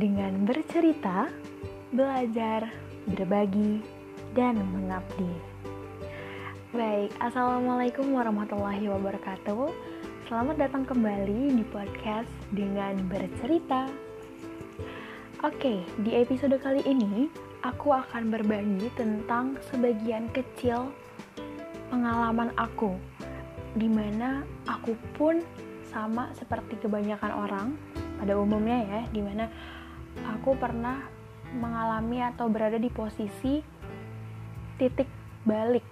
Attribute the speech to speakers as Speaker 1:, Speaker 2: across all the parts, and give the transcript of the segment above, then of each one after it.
Speaker 1: dengan bercerita, belajar, berbagi, dan mengabdi. Baik, Assalamualaikum warahmatullahi wabarakatuh. Selamat datang kembali di podcast dengan bercerita. Oke, di episode kali ini aku akan berbagi tentang sebagian kecil pengalaman aku, di mana aku pun sama seperti kebanyakan orang pada umumnya ya, di mana aku pernah mengalami atau berada di posisi titik balik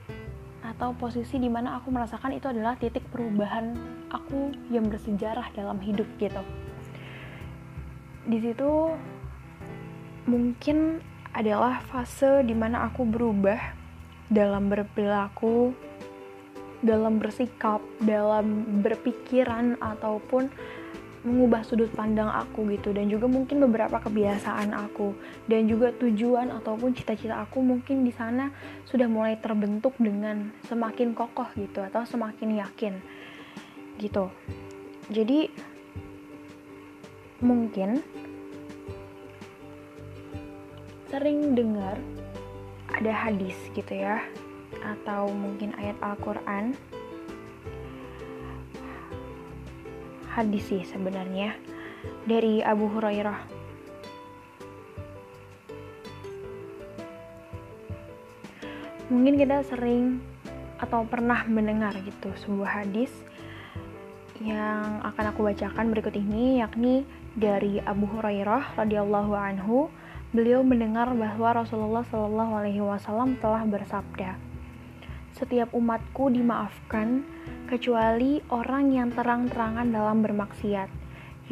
Speaker 1: atau posisi di mana aku merasakan itu adalah titik perubahan aku yang bersejarah dalam hidup gitu. Di situ mungkin adalah fase di mana aku berubah dalam berperilaku, dalam bersikap, dalam berpikiran ataupun mengubah sudut pandang aku gitu dan juga mungkin beberapa kebiasaan aku dan juga tujuan ataupun cita-cita aku mungkin di sana sudah mulai terbentuk dengan semakin kokoh gitu atau semakin yakin gitu. Jadi mungkin sering dengar ada hadis gitu ya atau mungkin ayat Al-Quran hadis sih sebenarnya dari Abu Hurairah. Mungkin kita sering atau pernah mendengar gitu sebuah hadis yang akan aku bacakan berikut ini yakni dari Abu Hurairah radhiyallahu anhu. Beliau mendengar bahwa Rasulullah Shallallahu Alaihi Wasallam telah bersabda, "Setiap umatku dimaafkan kecuali orang yang terang-terangan dalam bermaksiat,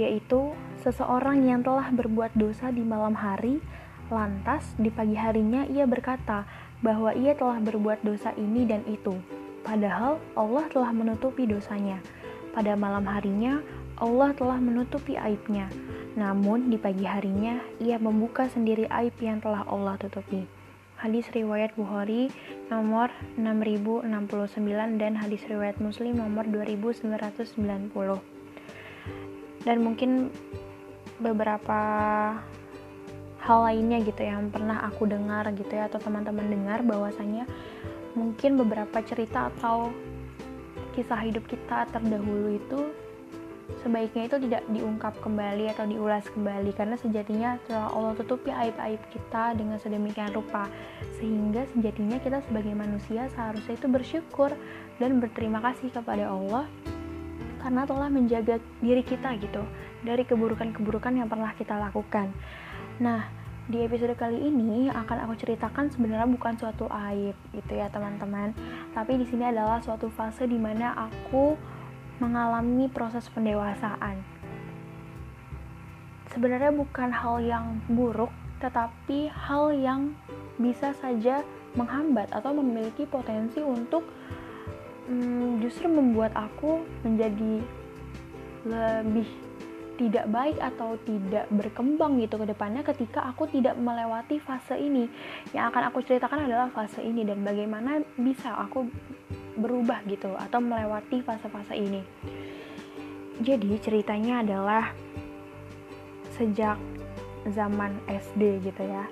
Speaker 1: yaitu seseorang yang telah berbuat dosa di malam hari, lantas di pagi harinya ia berkata bahwa ia telah berbuat dosa ini dan itu, padahal Allah telah menutupi dosanya. Pada malam harinya Allah telah menutupi aibnya." Namun di pagi harinya ia membuka sendiri aib yang telah Allah tutupi. Hadis riwayat Bukhari nomor 6069 dan hadis riwayat Muslim nomor 2990. Dan mungkin beberapa hal lainnya gitu yang pernah aku dengar gitu ya atau teman-teman dengar bahwasanya mungkin beberapa cerita atau kisah hidup kita terdahulu itu sebaiknya itu tidak diungkap kembali atau diulas kembali karena sejatinya telah Allah tutupi aib-aib kita dengan sedemikian rupa sehingga sejatinya kita sebagai manusia seharusnya itu bersyukur dan berterima kasih kepada Allah karena telah menjaga diri kita gitu dari keburukan-keburukan yang pernah kita lakukan. Nah, di episode kali ini akan aku ceritakan sebenarnya bukan suatu aib gitu ya teman-teman, tapi di sini adalah suatu fase di mana aku mengalami proses pendewasaan. Sebenarnya bukan hal yang buruk, tetapi hal yang bisa saja menghambat atau memiliki potensi untuk hmm, justru membuat aku menjadi lebih tidak baik atau tidak berkembang gitu ke depannya ketika aku tidak melewati fase ini. Yang akan aku ceritakan adalah fase ini dan bagaimana bisa aku berubah gitu atau melewati fase-fase ini. Jadi ceritanya adalah sejak zaman SD gitu ya.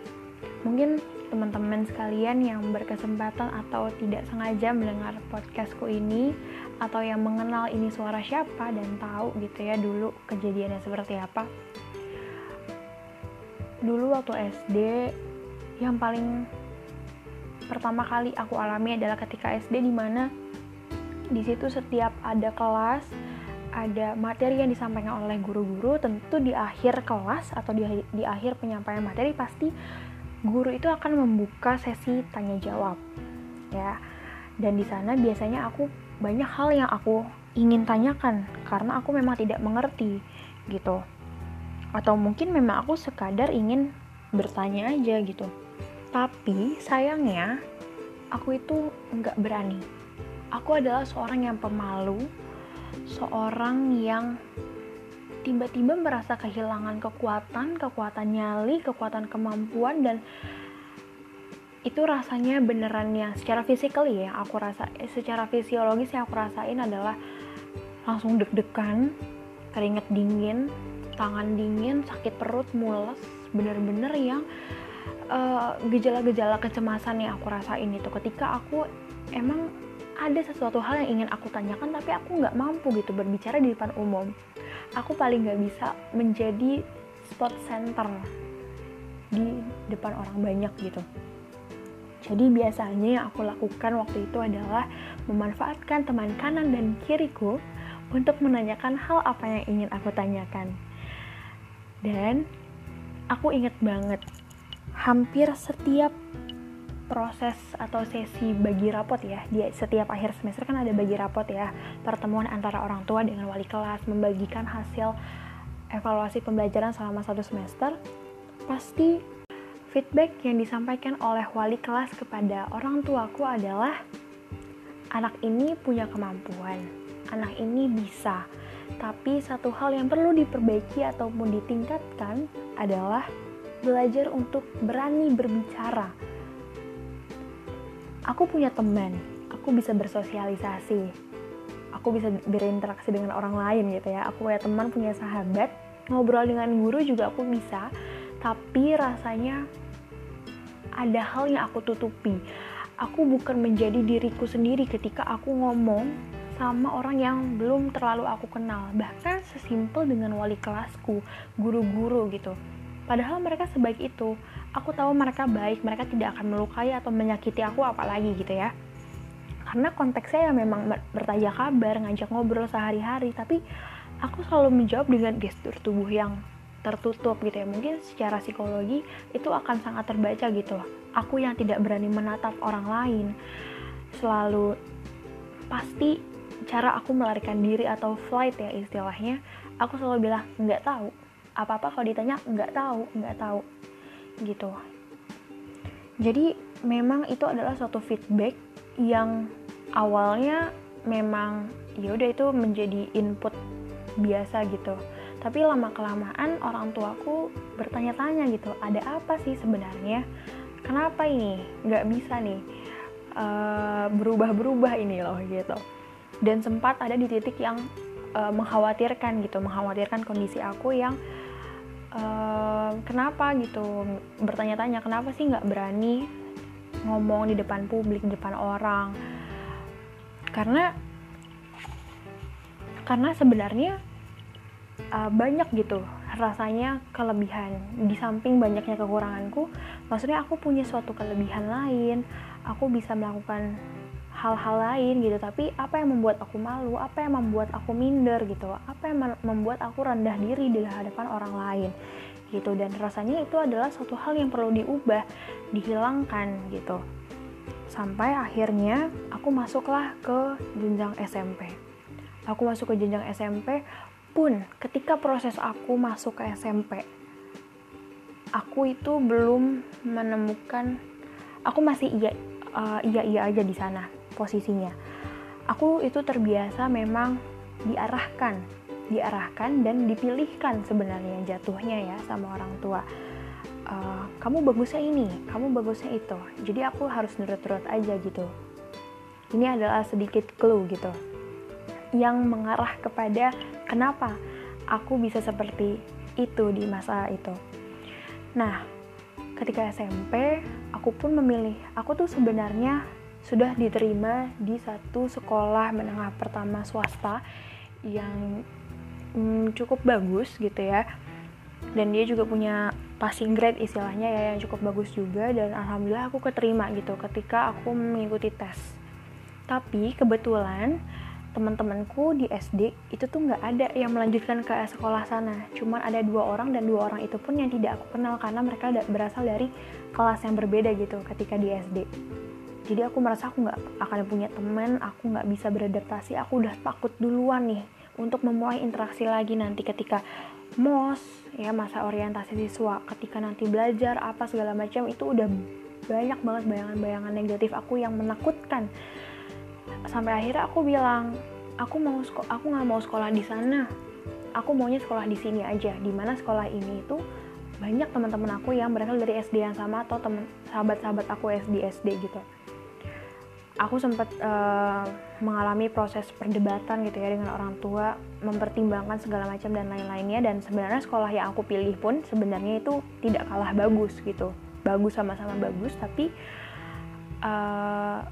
Speaker 1: Mungkin teman-teman sekalian yang berkesempatan atau tidak sengaja mendengar podcastku ini atau yang mengenal ini suara siapa dan tahu gitu ya dulu kejadiannya seperti apa. Dulu waktu SD yang paling pertama kali aku alami adalah ketika SD di mana di situ setiap ada kelas ada materi yang disampaikan oleh guru-guru tentu di akhir kelas atau di, di akhir penyampaian materi pasti guru itu akan membuka sesi tanya jawab ya. Dan di sana biasanya aku banyak hal yang aku ingin tanyakan karena aku memang tidak mengerti gitu. Atau mungkin memang aku sekadar ingin bertanya aja gitu tapi sayangnya aku itu nggak berani. Aku adalah seorang yang pemalu, seorang yang tiba-tiba merasa kehilangan kekuatan, kekuatan nyali, kekuatan kemampuan dan itu rasanya beneran yang secara fisikal ya aku rasa eh, secara fisiologis yang aku rasain adalah langsung deg-degan, keringet dingin, tangan dingin, sakit perut, mules, bener-bener yang gejala-gejala uh, kecemasan yang aku rasain itu ketika aku emang ada sesuatu hal yang ingin aku tanyakan tapi aku nggak mampu gitu berbicara di depan umum aku paling nggak bisa menjadi spot center di depan orang banyak gitu jadi biasanya yang aku lakukan waktu itu adalah memanfaatkan teman kanan dan kiriku untuk menanyakan hal apa yang ingin aku tanyakan. Dan aku inget banget hampir setiap proses atau sesi bagi rapot ya di setiap akhir semester kan ada bagi rapot ya pertemuan antara orang tua dengan wali kelas membagikan hasil evaluasi pembelajaran selama satu semester pasti feedback yang disampaikan oleh wali kelas kepada orang tuaku adalah anak ini punya kemampuan anak ini bisa tapi satu hal yang perlu diperbaiki ataupun ditingkatkan adalah belajar untuk berani berbicara aku punya teman, aku bisa bersosialisasi, aku bisa berinteraksi dengan orang lain gitu ya. Aku punya teman, punya sahabat, ngobrol dengan guru juga aku bisa, tapi rasanya ada hal yang aku tutupi. Aku bukan menjadi diriku sendiri ketika aku ngomong sama orang yang belum terlalu aku kenal, bahkan sesimpel dengan wali kelasku, guru-guru gitu. Padahal mereka sebaik itu, aku tahu mereka baik, mereka tidak akan melukai atau menyakiti aku apalagi gitu ya. Karena konteksnya ya memang bertanya kabar, ngajak ngobrol sehari-hari, tapi aku selalu menjawab dengan gestur tubuh yang tertutup gitu ya. Mungkin secara psikologi itu akan sangat terbaca gitu. Aku yang tidak berani menatap orang lain, selalu pasti cara aku melarikan diri atau flight ya istilahnya, aku selalu bilang nggak tahu. Apa-apa kalau ditanya nggak tahu, nggak tahu. Gitu. Jadi memang itu adalah suatu feedback yang awalnya memang ya udah itu menjadi input biasa gitu. Tapi lama kelamaan orang tuaku bertanya-tanya gitu ada apa sih sebenarnya? Kenapa ini? Nggak bisa nih uh, berubah-berubah ini loh gitu. Dan sempat ada di titik yang uh, mengkhawatirkan gitu mengkhawatirkan kondisi aku yang kenapa gitu? Bertanya-tanya kenapa sih nggak berani ngomong di depan publik di depan orang? Karena karena sebenarnya uh, banyak gitu rasanya kelebihan. Di samping banyaknya kekuranganku maksudnya aku punya suatu kelebihan lain. Aku bisa melakukan hal-hal lain gitu. Tapi apa yang membuat aku malu apa yang membuat aku minder gitu. Apa yang membuat aku rendah diri di hadapan orang lain gitu. Dan rasanya itu adalah suatu hal yang perlu diubah dihilangkan gitu. Sampai akhirnya aku masuklah ke jenjang SMP aku masuk ke jenjang SMP pun ketika proses aku masuk ke SMP aku itu belum menemukan aku masih iya uh, iya iya aja di sana posisinya. Aku itu terbiasa memang diarahkan, diarahkan dan dipilihkan sebenarnya jatuhnya ya sama orang tua. Uh, kamu bagusnya ini, kamu bagusnya itu. Jadi aku harus nurut-nurut aja gitu. Ini adalah sedikit clue gitu yang mengarah kepada kenapa aku bisa seperti itu di masa itu. Nah, ketika SMP, aku pun memilih, aku tuh sebenarnya sudah diterima di satu sekolah menengah pertama swasta yang hmm, cukup bagus gitu ya. Dan dia juga punya passing grade istilahnya ya yang cukup bagus juga. Dan alhamdulillah aku keterima gitu ketika aku mengikuti tes. Tapi kebetulan teman-temanku di SD itu tuh nggak ada yang melanjutkan ke sekolah sana. Cuman ada dua orang dan dua orang itu pun yang tidak aku kenal karena mereka berasal dari kelas yang berbeda gitu ketika di SD jadi aku merasa aku nggak akan punya teman aku nggak bisa beradaptasi aku udah takut duluan nih untuk memulai interaksi lagi nanti ketika mos ya masa orientasi siswa ketika nanti belajar apa segala macam itu udah banyak banget bayangan-bayangan negatif aku yang menakutkan. Sampai akhirnya aku bilang aku mau aku nggak mau sekolah di sana. Aku maunya sekolah di sini aja. Di mana sekolah ini itu banyak teman-teman aku yang berasal dari SD yang sama atau teman sahabat-sahabat aku SD SD gitu aku sempat uh, mengalami proses perdebatan gitu ya dengan orang tua mempertimbangkan segala macam dan lain-lainnya. Dan sebenarnya sekolah yang aku pilih pun sebenarnya itu tidak kalah bagus gitu. Bagus sama-sama bagus tapi uh,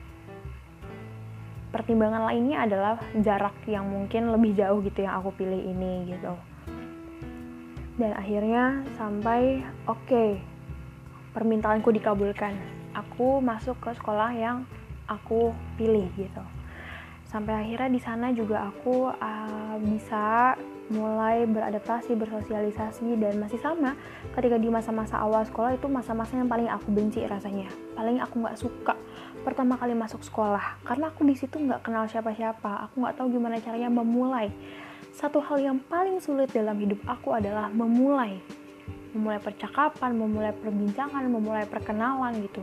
Speaker 1: pertimbangan lainnya adalah jarak yang mungkin lebih jauh gitu yang aku pilih ini gitu. Dan akhirnya sampai oke okay, permintaanku dikabulkan. Aku masuk ke sekolah yang aku pilih gitu. Sampai akhirnya di sana juga aku uh, bisa mulai beradaptasi bersosialisasi dan masih sama. Ketika di masa-masa awal sekolah itu masa-masa yang paling aku benci rasanya. Paling aku nggak suka pertama kali masuk sekolah. Karena aku di situ nggak kenal siapa-siapa. Aku nggak tahu gimana caranya memulai. Satu hal yang paling sulit dalam hidup aku adalah memulai. Memulai percakapan memulai perbincangan memulai perkenalan gitu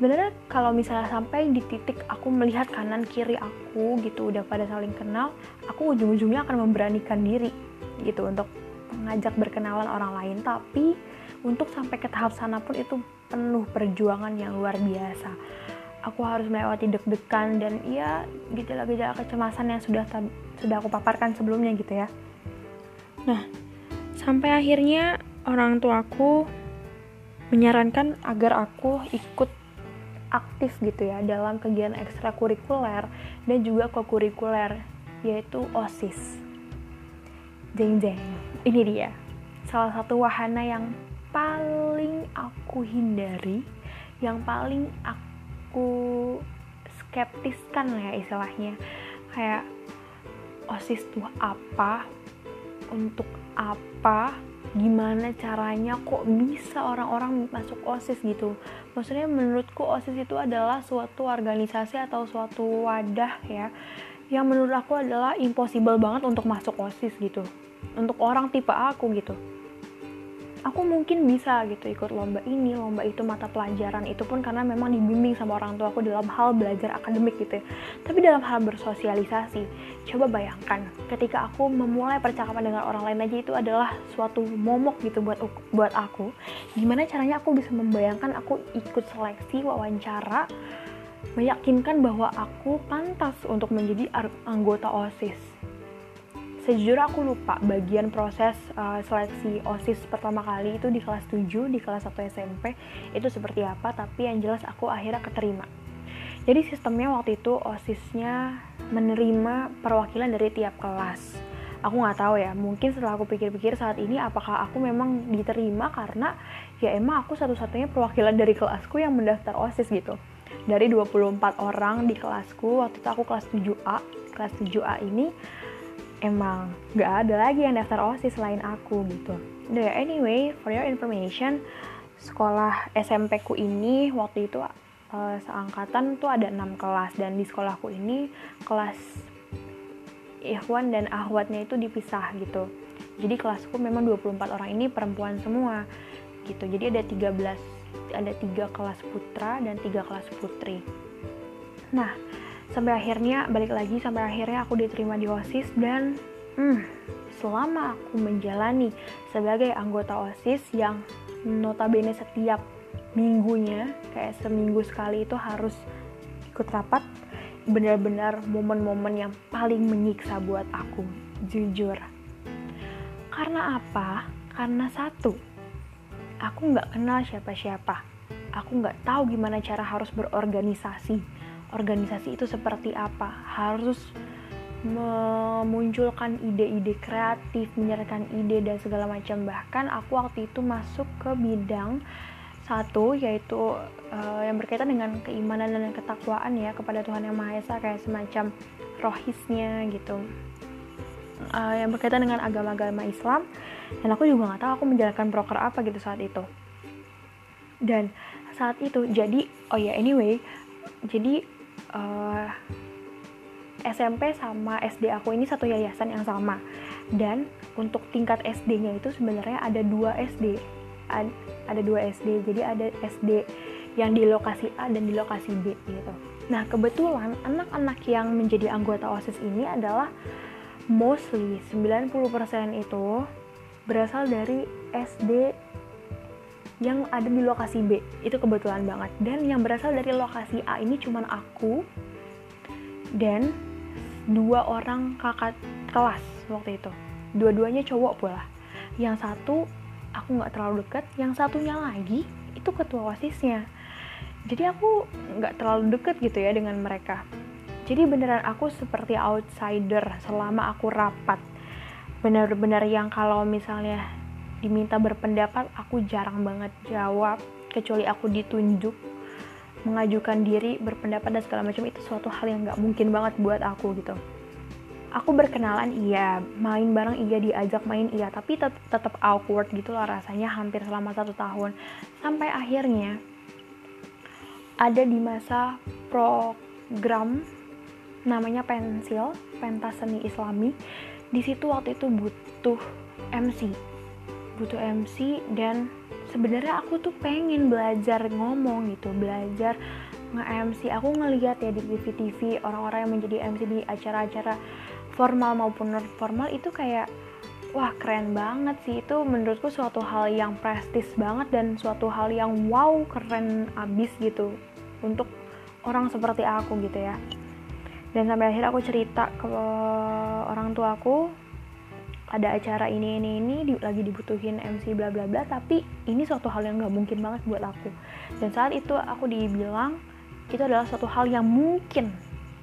Speaker 1: sebenarnya kalau misalnya sampai di titik aku melihat kanan kiri aku gitu udah pada saling kenal aku ujung-ujungnya akan memberanikan diri gitu untuk mengajak berkenalan orang lain. Tapi untuk sampai ke tahap sana pun itu penuh perjuangan yang luar biasa. Aku harus melewati deg-degan dan ya gejala-gejala kecemasan yang sudah sudah aku paparkan sebelumnya gitu ya. Nah sampai akhirnya orang tuaku menyarankan agar aku ikut aktif gitu ya dalam kegiatan ekstrakurikuler dan juga kokurikuler yaitu OSIS. Jeng jeng, ini dia salah satu wahana yang paling aku hindari, yang paling aku skeptiskan ya istilahnya. Kayak OSIS tuh apa, untuk apa, gimana caranya kok bisa orang-orang masuk OSIS gitu. Maksudnya menurutku OSIS itu adalah suatu organisasi atau suatu wadah ya yang menurut aku adalah impossible banget untuk masuk OSIS gitu. Untuk orang tipe aku gitu aku mungkin bisa gitu ikut lomba ini, lomba itu mata pelajaran itu pun karena memang dibimbing sama orang tua aku dalam hal belajar akademik gitu ya. Tapi dalam hal bersosialisasi, coba bayangkan ketika aku memulai percakapan dengan orang lain aja itu adalah suatu momok gitu buat buat aku. Gimana caranya aku bisa membayangkan aku ikut seleksi wawancara meyakinkan bahwa aku pantas untuk menjadi anggota OSIS sejujurnya aku lupa bagian proses uh, seleksi OSIS pertama kali itu di kelas 7 di kelas 1 SMP itu seperti apa tapi yang jelas aku akhirnya keterima. Jadi sistemnya waktu itu OSISnya menerima perwakilan dari tiap kelas. Aku nggak tahu ya mungkin setelah aku pikir-pikir saat ini apakah aku memang diterima karena ya emang aku satu-satunya perwakilan dari kelasku yang mendaftar OSIS gitu. Dari 24 orang di kelasku waktu itu aku kelas 7A kelas 7A ini emang gak ada lagi yang daftar OSIS selain aku gitu. Udah anyway, for your information, sekolah SMP ku ini waktu itu uh, seangkatan tuh ada 6 kelas dan di sekolahku ini kelas Ikhwan dan Ahwatnya itu dipisah gitu. Jadi kelasku memang 24 orang ini perempuan semua gitu. Jadi ada 13 ada tiga kelas putra dan tiga kelas putri. Nah, sampai akhirnya balik lagi sampai akhirnya aku diterima di OSIS dan hmm, selama aku menjalani sebagai anggota OSIS yang notabene setiap minggunya kayak seminggu sekali itu harus ikut rapat benar-benar momen-momen yang paling menyiksa buat aku jujur. Karena apa? Karena satu aku nggak kenal siapa-siapa. Aku nggak tahu gimana cara harus berorganisasi organisasi itu seperti apa harus memunculkan ide-ide kreatif, menyerahkan ide dan segala macam. Bahkan aku waktu itu masuk ke bidang satu yaitu uh, yang berkaitan dengan keimanan dan ketakwaan ya kepada Tuhan yang Maha Esa kayak semacam rohisnya gitu. Uh, yang berkaitan dengan agama-agama Islam dan aku juga nggak tahu aku menjalankan broker apa gitu saat itu. Dan saat itu jadi oh ya yeah, anyway jadi uh, eh, SMP sama SD aku ini satu yayasan yang sama. Dan untuk tingkat SD-nya itu sebenarnya ada dua SD Ad, ada dua SD jadi ada SD yang di lokasi A dan di lokasi B gitu. Nah kebetulan anak-anak yang menjadi anggota OSIS ini adalah mostly 90% itu berasal dari SD yang ada di lokasi B. Itu kebetulan banget. Dan yang berasal dari lokasi A ini cuman aku dan dua orang kakak kelas waktu itu. Dua-duanya cowok pula. Yang satu aku nggak terlalu deket. Yang satunya lagi itu ketua wasisnya. Jadi aku nggak terlalu deket gitu ya dengan mereka. Jadi beneran aku seperti outsider selama aku rapat. Bener-bener yang kalau misalnya diminta berpendapat aku jarang banget jawab kecuali aku ditunjuk mengajukan diri berpendapat dan segala macam itu suatu hal yang nggak mungkin banget buat aku gitu. Aku berkenalan iya. Main bareng iya. Diajak main iya. Tapi tet tetap awkward gitu loh rasanya hampir selama satu tahun. Sampai akhirnya ada di masa program namanya pensil pentas seni islami. Di situ waktu itu butuh MC butuh MC dan sebenarnya aku tuh pengen belajar ngomong gitu belajar nge-MC aku ngeliat ya di TV-TV orang-orang yang menjadi MC di acara-acara formal maupun non formal itu kayak wah keren banget sih. Itu menurutku suatu hal yang prestis banget dan suatu hal yang wow keren abis gitu untuk orang seperti aku gitu ya. Dan sampai akhirnya aku cerita ke orang tua aku ada acara ini ini ini di, lagi dibutuhin MC bla bla bla tapi ini suatu hal yang nggak mungkin banget buat aku. Dan saat itu aku dibilang itu adalah suatu hal yang mungkin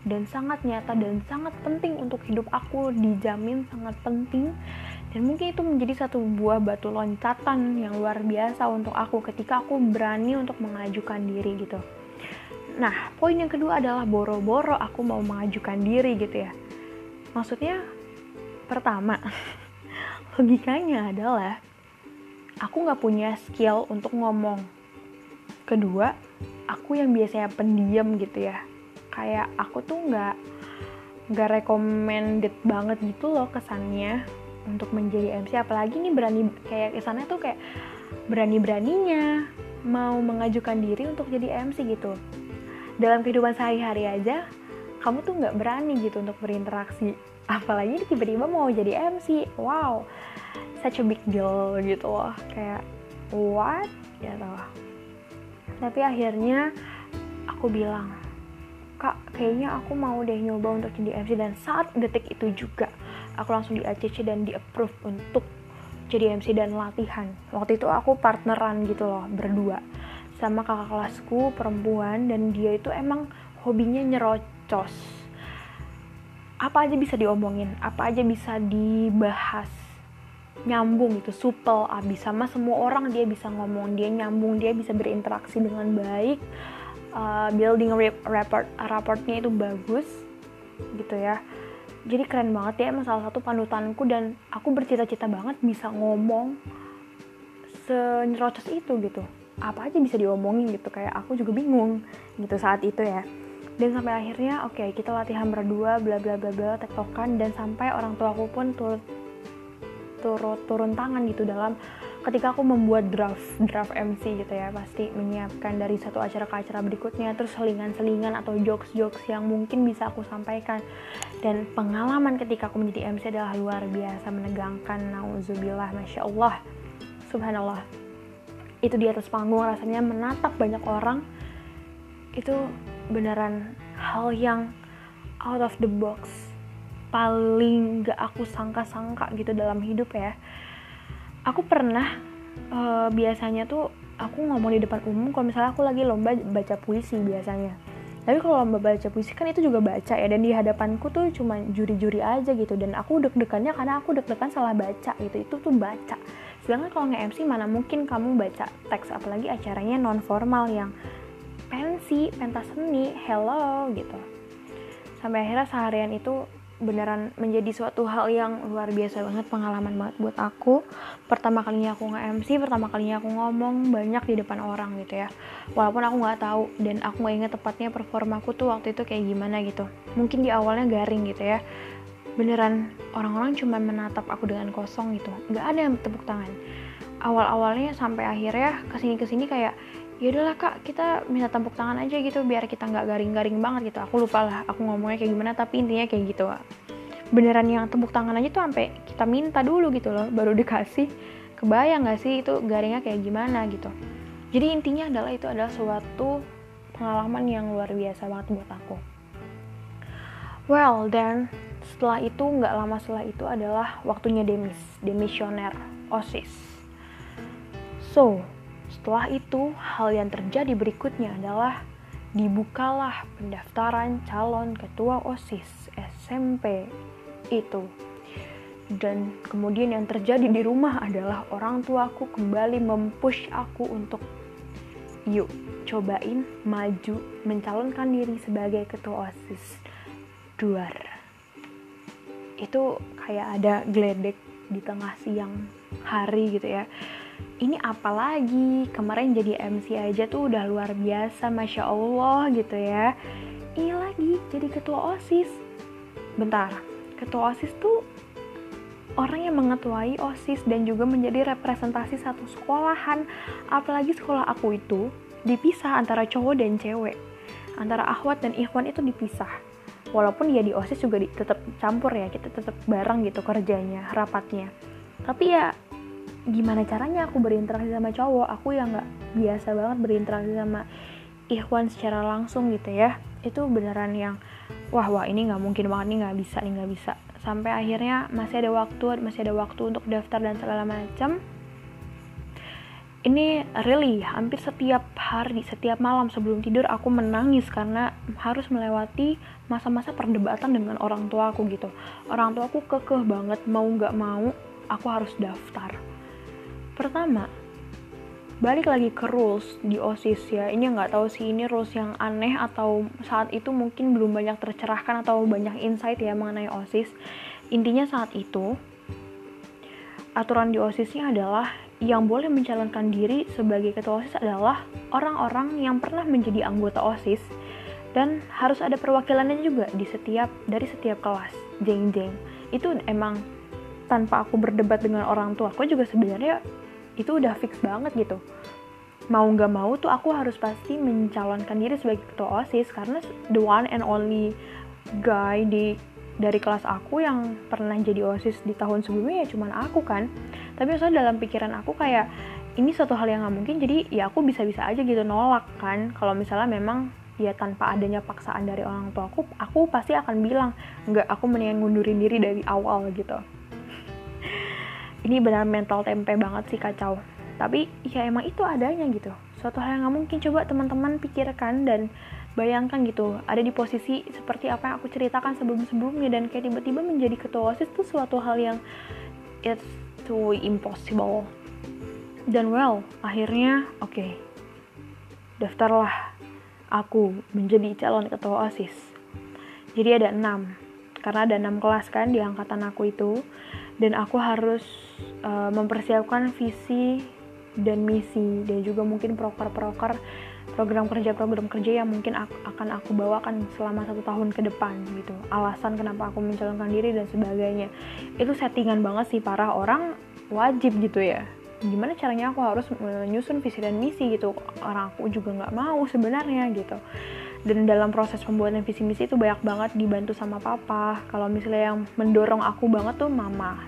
Speaker 1: dan sangat nyata dan sangat penting untuk hidup aku dijamin sangat penting. Dan mungkin itu menjadi satu buah batu loncatan yang luar biasa untuk aku ketika aku berani untuk mengajukan diri gitu. Nah poin yang kedua adalah boro-boro aku mau mengajukan diri gitu ya. Maksudnya pertama logikanya adalah aku nggak punya skill untuk ngomong. Kedua aku yang biasanya pendiam gitu ya. Kayak aku tuh nggak nggak recommended banget gitu loh kesannya untuk menjadi MC apalagi nih berani kayak kesannya tuh kayak berani-beraninya mau mengajukan diri untuk jadi MC gitu. Dalam kehidupan sehari-hari aja kamu tuh nggak berani gitu untuk berinteraksi apalagi tiba-tiba mau jadi MC wow such a big deal gitu loh. Kayak what? Tau tapi akhirnya aku bilang kak kayaknya aku mau deh nyoba untuk jadi MC dan saat detik itu juga aku langsung di ACC dan di approve untuk jadi MC dan latihan. Waktu itu aku partneran gitu loh berdua. Sama kakak kelasku perempuan dan dia itu emang hobinya nyerocos apa aja bisa diomongin, apa aja bisa dibahas nyambung gitu, supel abis sama semua orang dia bisa ngomong, dia nyambung, dia bisa berinteraksi dengan baik, uh, building report raportnya itu bagus gitu ya. Jadi keren banget ya emang salah satu panutanku dan aku bercita-cita banget bisa ngomong senyerocos itu gitu. Apa aja bisa diomongin gitu kayak aku juga bingung gitu saat itu ya dan sampai akhirnya oke okay, kita latihan berdua bla bla bla bla tektokan dan sampai orang tua aku pun turut turut turun tangan gitu dalam ketika aku membuat draft draft MC gitu ya pasti menyiapkan dari satu acara ke acara berikutnya terus selingan-selingan atau jokes-jokes yang mungkin bisa aku sampaikan. Dan pengalaman ketika aku menjadi MC adalah luar biasa menegangkan nauzubillah masya Allah subhanallah. Itu di atas panggung rasanya menatap banyak orang. Itu beneran hal yang out of the box paling gak aku sangka-sangka gitu dalam hidup ya. Aku pernah uh, biasanya tuh aku ngomong di depan umum kalau misalnya aku lagi lomba baca puisi biasanya. Tapi kalau lomba baca puisi kan itu juga baca ya dan di hadapanku tuh cuma juri-juri aja gitu. Dan aku deg-degannya karena aku deg-degan salah baca gitu itu tuh baca. Sedangkan kalau nge-MC mana mungkin kamu baca teks apalagi acaranya non formal yang pensi, pentas seni, hello gitu. Sampai akhirnya seharian itu beneran menjadi suatu hal yang luar biasa banget pengalaman banget buat aku. Pertama kalinya aku nge MC pertama kalinya aku ngomong banyak di depan orang gitu ya. Walaupun aku nggak tahu dan aku nggak ingat tepatnya performaku tuh waktu itu kayak gimana gitu. Mungkin di awalnya garing gitu ya. Beneran orang-orang cuma menatap aku dengan kosong gitu. Nggak ada yang tepuk tangan. Awal-awalnya sampai akhirnya ke sini-kesini kayak ya udahlah kak kita minta tepuk tangan aja gitu biar kita nggak garing-garing banget gitu. Aku lupa lah aku ngomongnya kayak gimana tapi intinya kayak gitu beneran yang tepuk tangan aja tuh sampai kita minta dulu gitu loh baru dikasih. Kebayang gak sih itu garingnya kayak gimana gitu? Jadi intinya adalah itu adalah suatu pengalaman yang luar biasa banget buat aku. Well then setelah itu nggak lama setelah itu adalah waktunya demis demisioner osis. So setelah itu hal yang terjadi berikutnya adalah dibukalah pendaftaran calon ketua osis SMP itu. Dan kemudian yang terjadi di rumah adalah orang tuaku kembali mempush aku untuk yuk cobain maju mencalonkan diri sebagai ketua OSIS duar. Itu kayak ada geledek di tengah siang hari gitu ya ini apalagi kemarin jadi MC aja tuh udah luar biasa Masya Allah gitu ya ini lagi jadi ketua OSIS bentar ketua OSIS tuh orang yang mengetuai OSIS dan juga menjadi representasi satu sekolahan. Apalagi sekolah aku itu dipisah antara cowok dan cewek. Antara akhwat dan ikhwan itu dipisah. Walaupun ya di OSIS juga di, tetap campur ya, kita tetap bareng gitu kerjanya, rapatnya. Tapi ya gimana caranya aku berinteraksi sama cowok? Aku yang nggak biasa banget berinteraksi sama ikhwan secara langsung gitu ya. Itu beneran yang wah wah ini nggak mungkin banget nih nggak bisa nih nggak bisa sampai akhirnya masih ada waktu masih ada waktu untuk daftar dan segala macam ini really hampir setiap hari setiap malam sebelum tidur aku menangis karena harus melewati masa-masa perdebatan dengan orang tua aku gitu orang tua aku kekeh banget mau nggak mau aku harus daftar pertama balik lagi ke rules di OSIS ya. Ini nggak tahu sih ini rules yang aneh atau saat itu mungkin belum banyak tercerahkan atau banyak insight ya mengenai OSIS intinya saat itu aturan di OSISnya adalah yang boleh mencalonkan diri sebagai ketua OSIS adalah orang-orang yang pernah menjadi anggota OSIS dan harus ada perwakilannya juga di setiap dari setiap kelas jeng jeng itu emang tanpa aku berdebat dengan orang tua aku juga sebenarnya itu udah fix banget gitu. Mau nggak mau tuh aku harus pasti mencalonkan diri sebagai ketua osis karena the one and only guy di dari kelas aku yang pernah jadi osis di tahun sebelumnya ya cuman aku kan. Tapi soalnya dalam pikiran aku kayak ini suatu hal yang nggak mungkin jadi ya aku bisa-bisa aja gitu nolak kan. Kalau misalnya memang ya tanpa adanya paksaan dari orang tua aku aku pasti akan bilang nggak aku mendingan ngundurin diri dari awal gitu ini benar mental tempe banget sih kacau. Tapi ya emang itu adanya gitu. Suatu hal yang nggak mungkin. Coba teman-teman pikirkan dan bayangkan gitu. Ada di posisi seperti apa yang aku ceritakan sebelum-sebelumnya dan kayak tiba-tiba menjadi ketua osis itu suatu hal yang it's too impossible. Dan well akhirnya oke. Okay, daftarlah aku menjadi calon ketua osis jadi ada enam. Karena ada enam kelas kan di angkatan aku itu dan aku harus uh, mempersiapkan visi dan misi dan juga mungkin proker-proker program kerja program kerja yang mungkin aku, akan aku bawakan selama satu tahun ke depan gitu. Alasan kenapa aku mencalonkan diri dan sebagainya. Itu settingan banget sih para orang wajib gitu ya. Gimana caranya aku harus menyusun visi dan misi gitu? Orang aku juga nggak mau sebenarnya gitu dan dalam proses pembuatan visi misi itu banyak banget dibantu sama papa. Kalau misalnya yang mendorong aku banget tuh mama.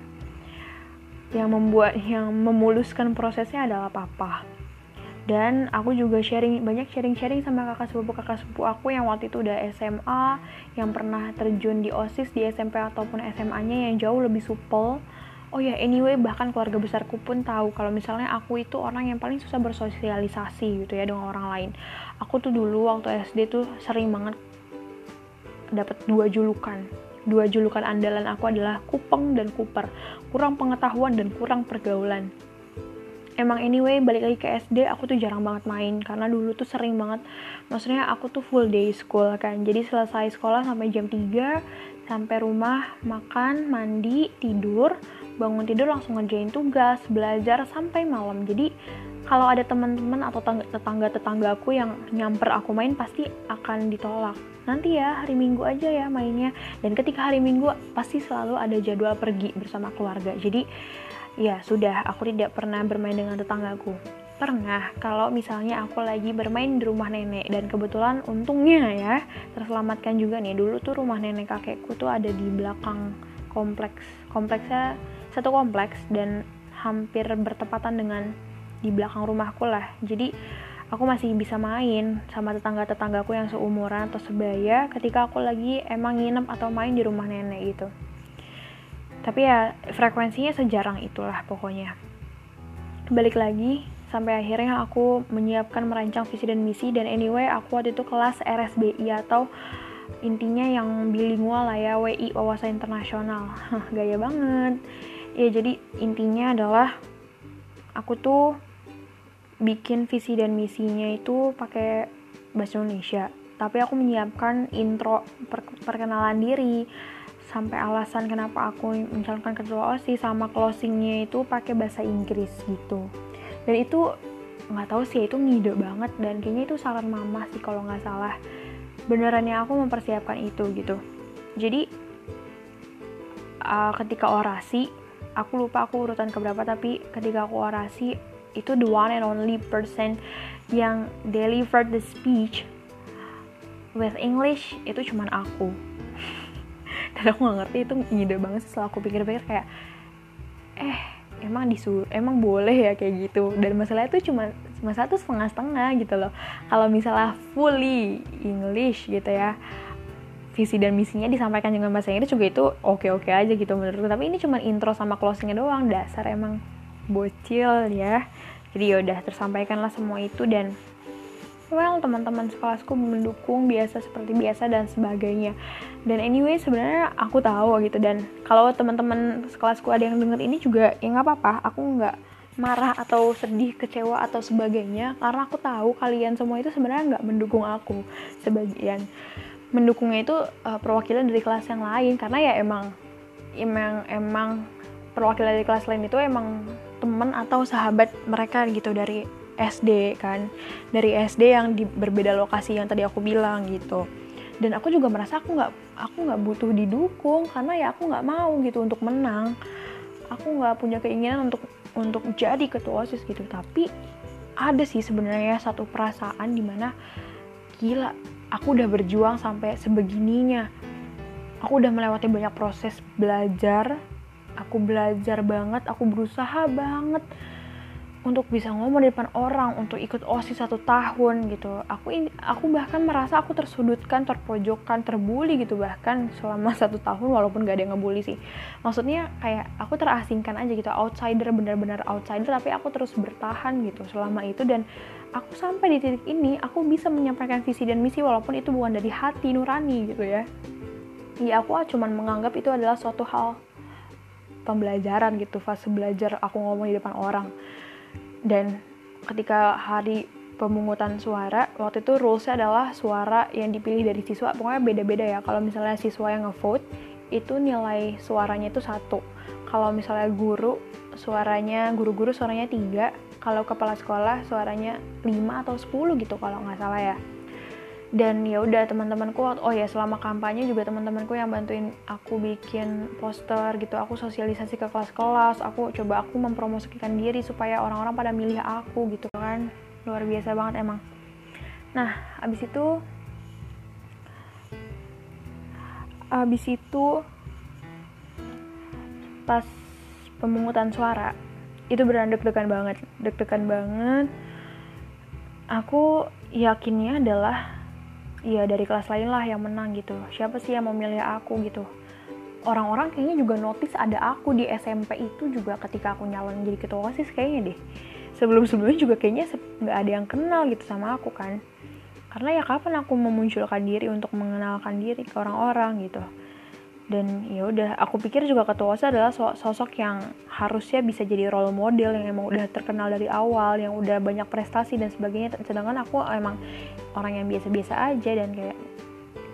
Speaker 1: Yang membuat yang memuluskan prosesnya adalah papa. Dan aku juga sharing banyak sharing-sharing sama kakak sepupu kakak sepupu aku yang waktu itu udah SMA yang pernah terjun di OSIS di SMP ataupun SMA-nya yang jauh lebih supel oh ya anyway bahkan keluarga besarku pun tahu kalau misalnya aku itu orang yang paling susah bersosialisasi gitu ya dengan orang lain. Aku tuh dulu waktu SD tuh sering banget dapat dua julukan. Dua julukan andalan aku adalah kupeng dan kuper. Kurang pengetahuan dan kurang pergaulan. Emang anyway balik lagi ke SD aku tuh jarang banget main karena dulu tuh sering banget maksudnya aku tuh full day school kan. Jadi selesai sekolah sampai jam 3 sampai rumah makan mandi tidur bangun tidur langsung ngerjain tugas belajar sampai malam. Jadi kalau ada teman-teman atau tetangga-tetangga aku yang nyamper aku main pasti akan ditolak. Nanti ya hari minggu aja ya mainnya. Dan ketika hari minggu pasti selalu ada jadwal pergi bersama keluarga. Jadi ya sudah aku tidak pernah bermain dengan tetanggaku. Pernah kalau misalnya aku lagi bermain di rumah nenek. Dan kebetulan untungnya ya terselamatkan juga nih. Dulu tuh rumah nenek kakekku tuh ada di belakang kompleks. Kompleksnya satu kompleks dan hampir bertepatan dengan di belakang rumahku lah. Jadi aku masih bisa main sama tetangga-tetanggaku yang seumuran atau sebaya ketika aku lagi emang nginep atau main di rumah nenek gitu. Tapi ya frekuensinya sejarang itulah pokoknya. Balik lagi sampai akhirnya aku menyiapkan merancang visi dan misi dan anyway aku waktu itu kelas RSBI atau intinya yang bilingual lah ya WI wawasan internasional. Gaya banget ya jadi intinya adalah aku tuh bikin visi dan misinya itu pakai bahasa Indonesia. Tapi aku menyiapkan intro per perkenalan diri sampai alasan kenapa aku mencalonkan ketua OSIS sama closingnya itu pakai bahasa Inggris gitu. Dan itu nggak tahu sih itu ngide banget. Dan kayaknya itu saran mama sih kalau nggak salah. Benerannya aku mempersiapkan itu gitu. Jadi uh, ketika orasi aku lupa aku urutan keberapa tapi ketika aku orasi itu the one and only person yang delivered the speech with English itu cuman aku. Dan aku gak ngerti itu ide banget setelah aku pikir-pikir kayak eh emang disuruh emang boleh ya kayak gitu? Dan masalah itu cuma masalah itu setengah-setengah gitu loh. Kalau misalnya fully English gitu ya visi dan misinya disampaikan dengan bahasa Inggris juga itu oke-oke aja gitu menurutku. Tapi ini cuma intro sama closingnya doang dasar emang bocil ya. Jadi yaudah tersampaikanlah semua itu dan well teman-teman sekelasku mendukung biasa seperti biasa dan sebagainya. Dan anyway sebenarnya aku tahu gitu dan kalau teman-teman sekelasku ada yang denger ini juga ya nggak apa-apa. Aku nggak marah atau sedih kecewa atau sebagainya karena aku tahu kalian semua itu sebenarnya nggak mendukung aku sebagian mendukungnya itu uh, perwakilan dari kelas yang lain. Karena ya emang emang emang perwakilan dari kelas lain itu emang teman atau sahabat mereka gitu dari SD kan. Dari SD yang di berbeda lokasi yang tadi aku bilang gitu. Dan aku juga merasa aku nggak aku nggak butuh didukung karena ya aku nggak mau gitu untuk menang. Aku nggak punya keinginan untuk untuk jadi ketua osis gitu. Tapi ada sih sebenarnya satu perasaan di mana gila aku udah berjuang sampai sebegininya. Aku udah melewati banyak proses belajar. Aku belajar banget aku berusaha banget untuk bisa ngomong di depan orang untuk ikut osis satu tahun gitu. Aku aku bahkan merasa aku tersudutkan terpojokkan terbuli gitu bahkan selama satu tahun walaupun gak ada yang ngebully sih. Maksudnya kayak aku terasingkan aja gitu outsider benar-benar outsider tapi aku terus bertahan gitu selama itu dan aku sampai di titik ini aku bisa menyampaikan visi dan misi walaupun itu bukan dari hati nurani gitu ya. Ya aku cuma menganggap itu adalah suatu hal pembelajaran gitu fase belajar aku ngomong di depan orang. Dan ketika hari pemungutan suara waktu itu rulesnya adalah suara yang dipilih dari siswa pokoknya beda-beda ya. Kalau misalnya siswa yang ngevote itu nilai suaranya itu satu. Kalau misalnya guru suaranya guru-guru suaranya tiga kalau kepala sekolah suaranya 5 atau 10 gitu kalau nggak salah ya. Dan ya udah teman-temanku oh ya selama kampanye juga teman-temanku yang bantuin aku bikin poster gitu. Aku sosialisasi ke kelas-kelas aku coba aku mempromosikan diri supaya orang-orang pada milih aku gitu kan. Luar biasa banget emang. Nah abis itu abis itu pas pemungutan suara itu benar deg-degan banget deg-degan banget. Aku yakinnya adalah ya dari kelas lain lah yang menang gitu. Siapa sih yang mau milih aku gitu? Orang-orang kayaknya juga notice ada aku di SMP itu juga ketika aku nyalon jadi ketua osis kayaknya deh. Sebelum-sebelumnya juga kayaknya nggak ada yang kenal gitu sama aku kan. Karena ya kapan aku memunculkan diri untuk mengenalkan diri ke orang-orang gitu dan ya udah aku pikir juga ketua osis adalah sosok yang harusnya bisa jadi role model yang emang udah terkenal dari awal yang udah banyak prestasi dan sebagainya. Sedangkan aku emang orang yang biasa-biasa aja dan kayak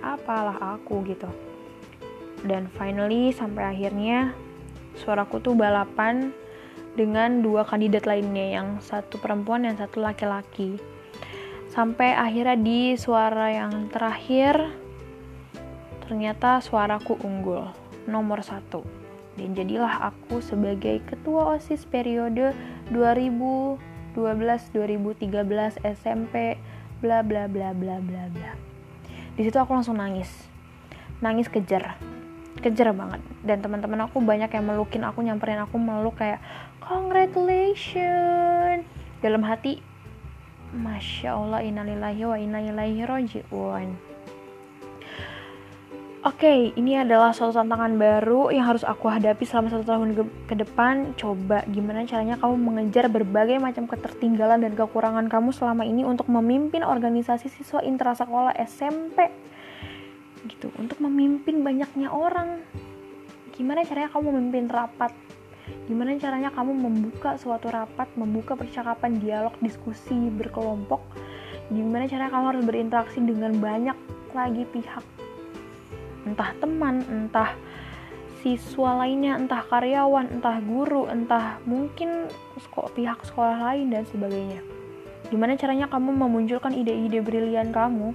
Speaker 1: apalah aku gitu. Dan finally sampai akhirnya suaraku tuh balapan dengan dua kandidat lainnya yang satu perempuan dan satu laki-laki. Sampai akhirnya di suara yang terakhir Ternyata suaraku unggul, nomor satu. Dan jadilah aku sebagai ketua OSIS periode 2012-2013 SMP bla bla bla bla bla bla. Di situ aku langsung nangis. Nangis kejar. Kejar banget. Dan teman-teman aku banyak yang melukin aku, nyamperin aku meluk kayak congratulations. dalam hati masya Allah innalillahi wa inna ilaihi rojiun okay, ini adalah suatu tantangan baru yang harus aku hadapi selama satu tahun ke, depan. Coba gimana caranya kamu mengejar berbagai macam ketertinggalan dan kekurangan kamu selama ini untuk memimpin organisasi siswa intrasekolah SMP. Gitu, untuk memimpin banyaknya orang. Gimana caranya kamu memimpin rapat? Gimana caranya kamu membuka suatu rapat, membuka percakapan, dialog, diskusi berkelompok? Gimana caranya kamu harus berinteraksi dengan banyak lagi pihak entah teman, entah siswa lainnya, entah karyawan, entah guru, entah mungkin pihak sekolah lain dan sebagainya. Gimana caranya kamu memunculkan ide-ide brilian kamu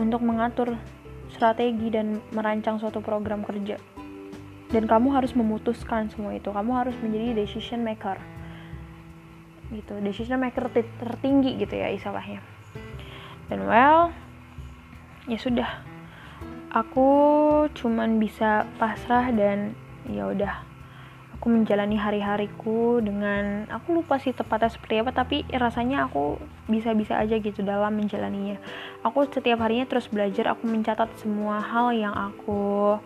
Speaker 1: untuk mengatur strategi dan merancang suatu program kerja. Dan kamu harus memutuskan semua itu. Kamu harus menjadi decision maker. Gitu, decision maker tertinggi gitu ya istilahnya. Dan well, ya sudah aku cuman bisa pasrah dan ya udah. Aku menjalani hari-hariku dengan aku lupa sih tepatnya seperti apa tapi rasanya aku bisa-bisa aja gitu dalam menjalaninya. Aku setiap harinya terus belajar aku mencatat semua hal yang aku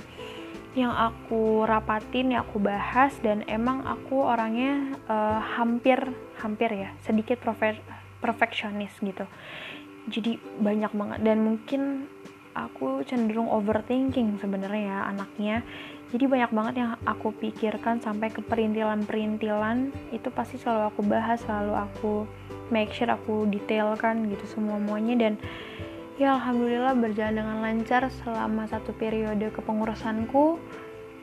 Speaker 1: yang aku rapatin yang aku bahas dan emang aku orangnya uh, hampir hampir ya sedikit perfeksionis gitu. Jadi banyak banget dan mungkin aku cenderung overthinking sebenarnya ya anaknya. Jadi banyak banget yang aku pikirkan sampai ke perintilan-perintilan itu pasti selalu aku bahas selalu aku make sure aku detailkan gitu semua muanya dan ya alhamdulillah berjalan dengan lancar selama satu periode kepengurusanku.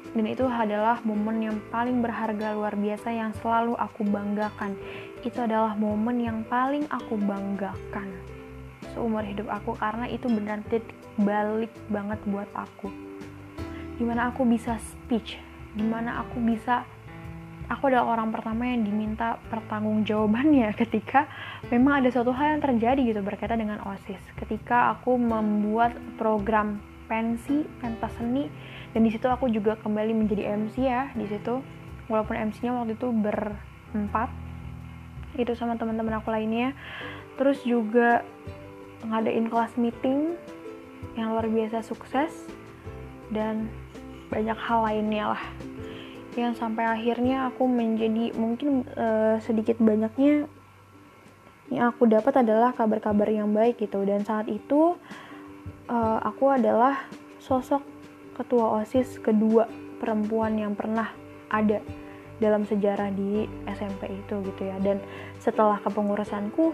Speaker 1: Dan itu adalah momen yang paling berharga luar biasa yang selalu aku banggakan. Itu adalah momen yang paling aku banggakan seumur hidup aku karena itu benar titik balik banget buat aku. Gimana aku bisa speech gimana aku bisa aku adalah orang pertama yang diminta pertanggungjawabannya ketika memang ada suatu hal yang terjadi gitu berkaitan dengan OSIS. Ketika aku membuat program pensi pentas seni dan di situ aku juga kembali menjadi MC ya di situ. Walaupun MC-nya waktu itu berempat itu sama teman-teman aku lainnya. Terus juga ngadain kelas meeting yang luar biasa sukses dan banyak hal lainnya lah. Yang sampai akhirnya aku menjadi mungkin uh, sedikit banyaknya yang aku dapat adalah kabar-kabar yang baik gitu. Dan saat itu uh, aku adalah sosok ketua osis kedua perempuan yang pernah ada dalam sejarah di SMP itu gitu ya. Dan setelah kepengurusanku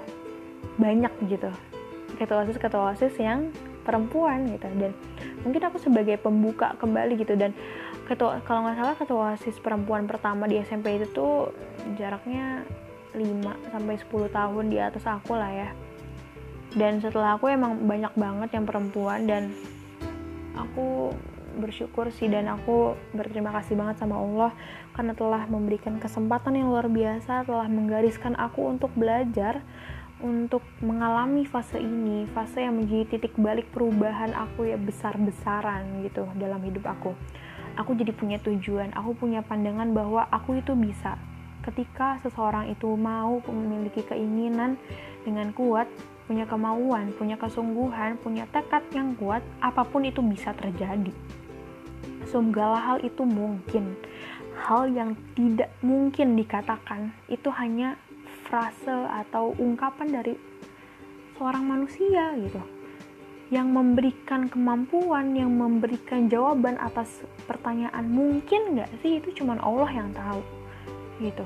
Speaker 1: banyak gitu. Ketua osis ketua osis yang perempuan gitu. Dan mungkin aku sebagai pembuka kembali gitu. Dan ketua kalau nggak salah ketua osis perempuan pertama di SMP itu tuh jaraknya 5 sampai 10 tahun di atas aku lah ya. Dan setelah aku emang banyak banget yang perempuan dan aku bersyukur sih dan aku berterima kasih banget sama Allah karena telah memberikan kesempatan yang luar biasa telah menggariskan aku untuk belajar untuk mengalami fase ini, fase yang menjadi titik balik perubahan aku ya besar-besaran gitu dalam hidup aku. Aku jadi punya tujuan, aku punya pandangan bahwa aku itu bisa. Ketika seseorang itu mau memiliki keinginan dengan kuat, punya kemauan, punya kesungguhan, punya tekad yang kuat, apa pun itu bisa terjadi. Segala hal itu mungkin. Hal yang tidak mungkin dikatakan itu hanya frase atau ungkapan dari seorang manusia gitu yang memberikan kemampuan, yang memberikan jawaban atas pertanyaan mungkin nggak sih? Itu cuma Allah yang tahu gitu.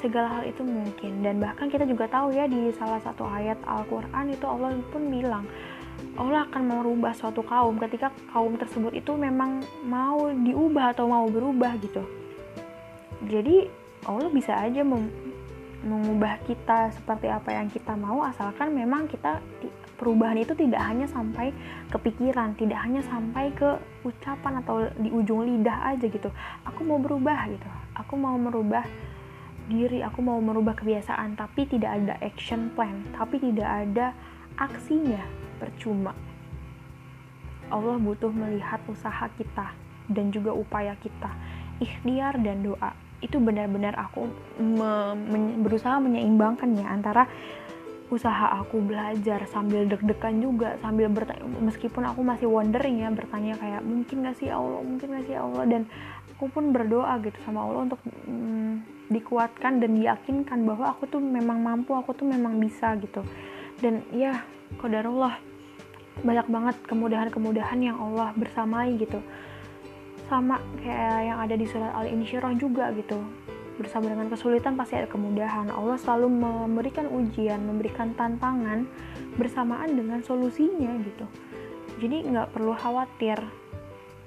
Speaker 1: Segala hal itu mungkin. Dan bahkan kita juga tahu ya di salah satu ayat Al-Quran itu Allah pun bilang Allah akan merubah suatu kaum. Ketika kaum tersebut itu memang mau diubah atau mau berubah gitu. Jadi Allah bisa aja mengubah kita seperti apa yang kita mau asalkan memang kita perubahan itu tidak hanya sampai ke pikiran, tidak hanya sampai ke ucapan atau di ujung lidah aja gitu. Aku mau berubah gitu. Aku mau merubah diri, aku mau merubah kebiasaan, tapi tidak ada action plan, tapi tidak ada aksinya, percuma. Allah butuh melihat usaha kita dan juga upaya kita, ikhtiar dan doa itu benar-benar aku me, men, berusaha menyeimbangkan ya antara usaha aku belajar sambil deg-degan juga sambil bertanya meskipun aku masih wondering ya bertanya kayak mungkin gak sih Allah? Mungkin gak sih Allah? Dan aku pun berdoa gitu sama Allah untuk mm, dikuatkan dan diyakinkan bahwa aku tuh memang mampu aku tuh memang bisa gitu. Dan ya kodarullah banyak banget kemudahan-kemudahan yang Allah bersamai gitu sama kayak yang ada di surat Al-Insyirah juga gitu. Bersama dengan kesulitan pasti ada kemudahan. Allah selalu memberikan ujian memberikan tantangan bersamaan dengan solusinya gitu. Jadi nggak perlu khawatir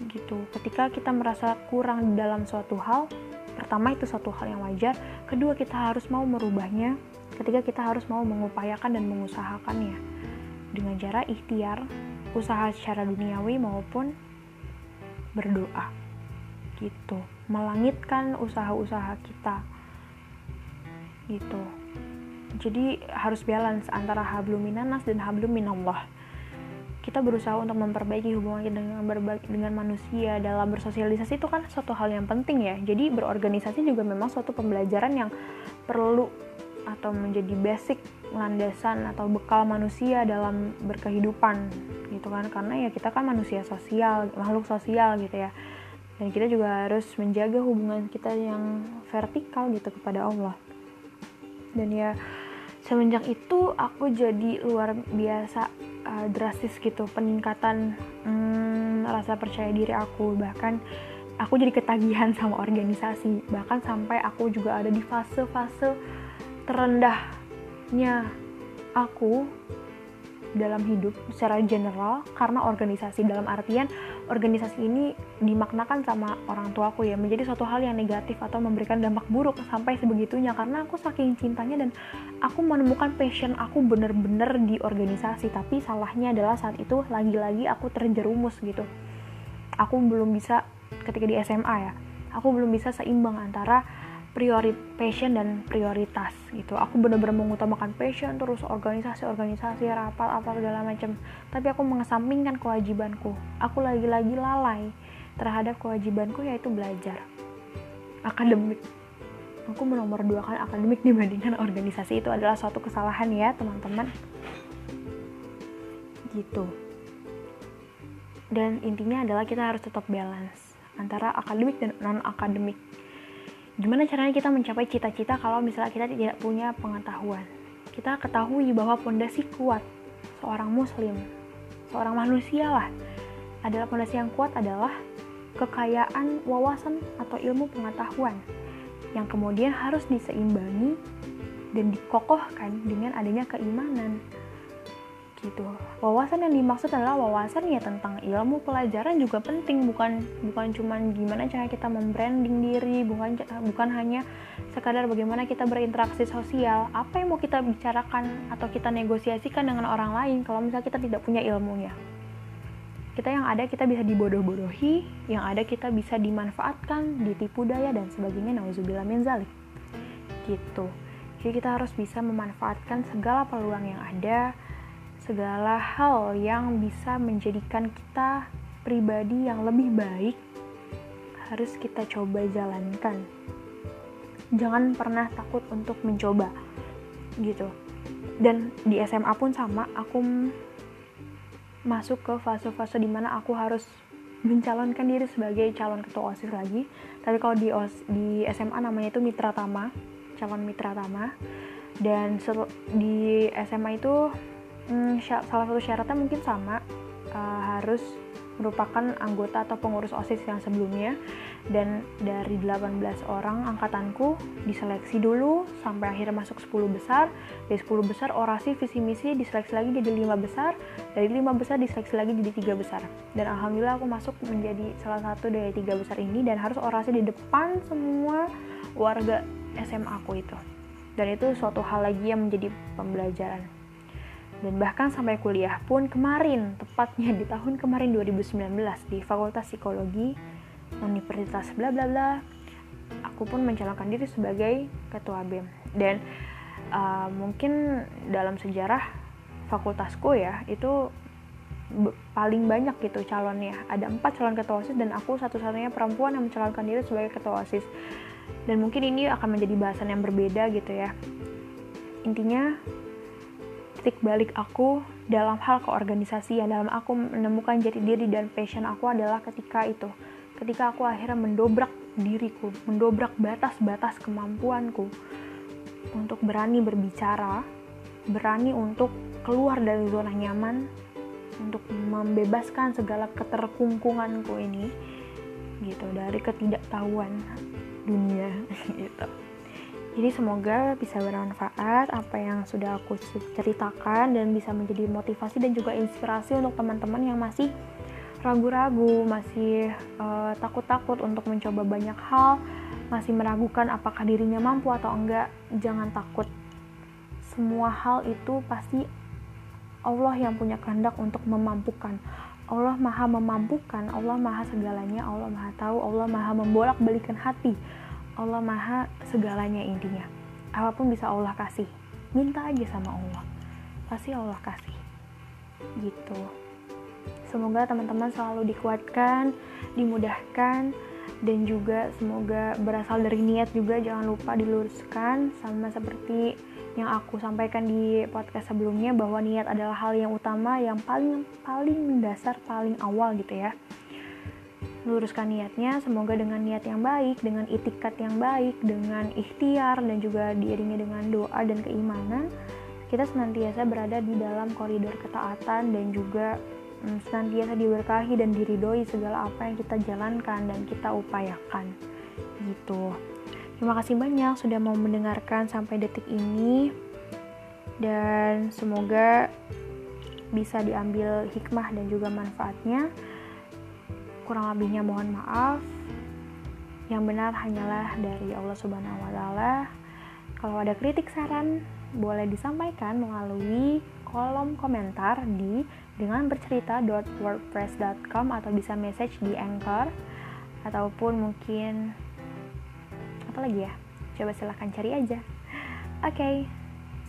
Speaker 1: gitu. Ketika kita merasa kurang dalam suatu hal pertama itu suatu hal yang wajar kedua kita harus mau merubahnya ketika kita harus mau mengupayakan dan mengusahakannya. Dengan cara ikhtiar usaha secara duniawi maupun berdoa. Gitu. Melangitkan usaha-usaha kita. Gitu. Jadi harus balance antara hablum minanas dan hablum minallah kita berusaha untuk memperbaiki hubungan kita dengan berbagi, dengan manusia. Dalam bersosialisasi itu kan suatu hal yang penting ya. Jadi berorganisasi juga memang suatu pembelajaran yang perlu atau menjadi basic landasan atau bekal manusia dalam berkehidupan gitu kan? Karena ya kita kan manusia sosial makhluk sosial gitu ya. Dan kita juga harus menjaga hubungan kita yang vertikal gitu kepada Allah. Dan ya semenjak itu aku jadi luar biasa uh, drastis gitu peningkatan hmm, rasa percaya diri aku. Bahkan aku jadi ketagihan sama organisasi. Bahkan sampai aku juga ada di fase-fase terendahnya aku dalam hidup secara general karena organisasi dalam artian organisasi ini dimaknakan sama orang tuaku ya menjadi suatu hal yang negatif atau memberikan dampak buruk sampai sebegitunya. Karena aku saking cintanya dan aku menemukan passion aku bener-bener di organisasi tapi salahnya adalah saat itu lagi-lagi aku terjerumus gitu. Aku belum bisa ketika di SMA ya aku belum bisa seimbang antara priori passion dan prioritas gitu. Aku benar-benar mengutamakan passion terus organisasi-organisasi rapat apa segala macam. Tapi aku mengesampingkan kewajibanku. Aku lagi-lagi lalai terhadap kewajibanku yaitu belajar akademik. Aku menomor dua kan akademik dibandingkan organisasi. Itu adalah suatu kesalahan ya teman-teman. Gitu. Dan intinya adalah kita harus tetap balance antara akademik dan non akademik gimana caranya kita mencapai cita-cita kalau misalnya kita tidak punya pengetahuan? Kita ketahui bahwa pondasi kuat seorang muslim seorang manusia lah adalah pondasi yang kuat adalah kekayaan wawasan atau ilmu pengetahuan yang kemudian harus diseimbangi dan dikokohkan dengan adanya keimanan gitu. Wawasan yang dimaksud adalah wawasan ya tentang ilmu pelajaran juga penting. Bukan bukan cuman gimana cara kita membranding diri bukan bukan hanya sekadar bagaimana kita berinteraksi sosial. Apa yang mau kita bicarakan atau kita negosiasikan dengan orang lain kalau misalnya kita tidak punya ilmunya kita yang ada kita bisa dibodoh-bodohi yang ada kita bisa dimanfaatkan ditipu daya dan sebagainya. Nauzubillah min zalik. Gitu. Jadi kita harus bisa memanfaatkan segala peluang yang ada segala hal yang bisa menjadikan kita pribadi yang lebih baik harus kita coba jalankan. Jangan pernah takut untuk mencoba gitu. Dan di SMA pun sama, aku masuk ke fase-fase di mana aku harus mencalonkan diri sebagai calon ketua OSIS lagi. Tapi kalau di OS, di SMA namanya itu Mitra Tama, calon Mitra Tama. Dan di SMA itu hmm, salah satu syaratnya mungkin sama. Uh, harus merupakan anggota atau pengurus OSIS yang sebelumnya. Dan dari 18 orang angkatanku diseleksi dulu sampai akhirnya masuk 10 besar. Dari 10 besar orasi visi misi diseleksi lagi jadi 5 besar. Dari 5 besar diseleksi lagi jadi 3 besar. Dan alhamdulillah aku masuk menjadi salah satu dari 3 besar ini dan harus orasi di depan semua warga SMA aku itu. Dan itu suatu hal lagi yang menjadi pembelajaran dan bahkan sampai kuliah pun kemarin, tepatnya di tahun kemarin 2019 di Fakultas Psikologi Universitas bla bla bla, aku pun mencalonkan diri sebagai ketua BEM. Dan uh, mungkin dalam sejarah fakultasku ya, itu paling banyak gitu calonnya. Ada empat calon ketua OSIS dan aku satu-satunya perempuan yang mencalonkan diri sebagai ketua OSIS. dan mungkin ini akan menjadi bahasan yang berbeda gitu ya intinya titik balik aku dalam hal keorganisasian dalam aku menemukan jati diri dan passion aku adalah ketika itu ketika aku akhirnya mendobrak diriku mendobrak batas-batas kemampuanku untuk berani berbicara berani untuk keluar dari zona nyaman untuk membebaskan segala keterkungkunganku ini gitu dari ketidaktahuan dunia gitu jadi semoga bisa bermanfaat apa yang sudah aku ceritakan dan bisa menjadi motivasi dan juga inspirasi untuk teman-teman yang masih ragu-ragu, masih eh, takut-takut untuk mencoba banyak hal, masih meragukan apakah dirinya mampu atau enggak. Jangan takut. Semua hal itu pasti Allah yang punya kehendak untuk memampukan. Allah maha memampukan, Allah maha segalanya, Allah maha tahu, Allah maha membolak-balikan hati Allah maha segalanya intinya. Apa pun bisa Allah kasih minta aja sama Allah. Pasti Allah kasih. Gitu. Semoga teman-teman selalu dikuatkan dimudahkan dan juga semoga berasal dari niat juga. Jangan lupa diluruskan sama seperti yang aku sampaikan di podcast sebelumnya bahwa niat adalah hal yang utama yang paling paling mendasar paling awal gitu ya luruskan niatnya. Semoga dengan niat yang baik dengan itikat yang baik dengan ikhtiar dan juga diiringi dengan doa dan keimanan kita senantiasa berada di dalam koridor ketaatan dan juga mm, senantiasa diberkahi dan diridhoi segala apa yang kita jalankan dan kita upayakan. Gitu. Terima kasih banyak sudah mau mendengarkan sampai detik ini. Dan semoga bisa diambil hikmah dan juga manfaatnya Kurang lebihnya mohon maaf. Yang benar hanyalah dari Allah Subhanahu wa taala. Kalau ada kritik saran, boleh disampaikan melalui kolom komentar di dengan bercerita.wordpress.com atau bisa message di Anchor ataupun mungkin apa lagi ya? Coba silahkan cari aja. Oke, okay,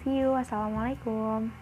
Speaker 1: see you. Assalamualaikum.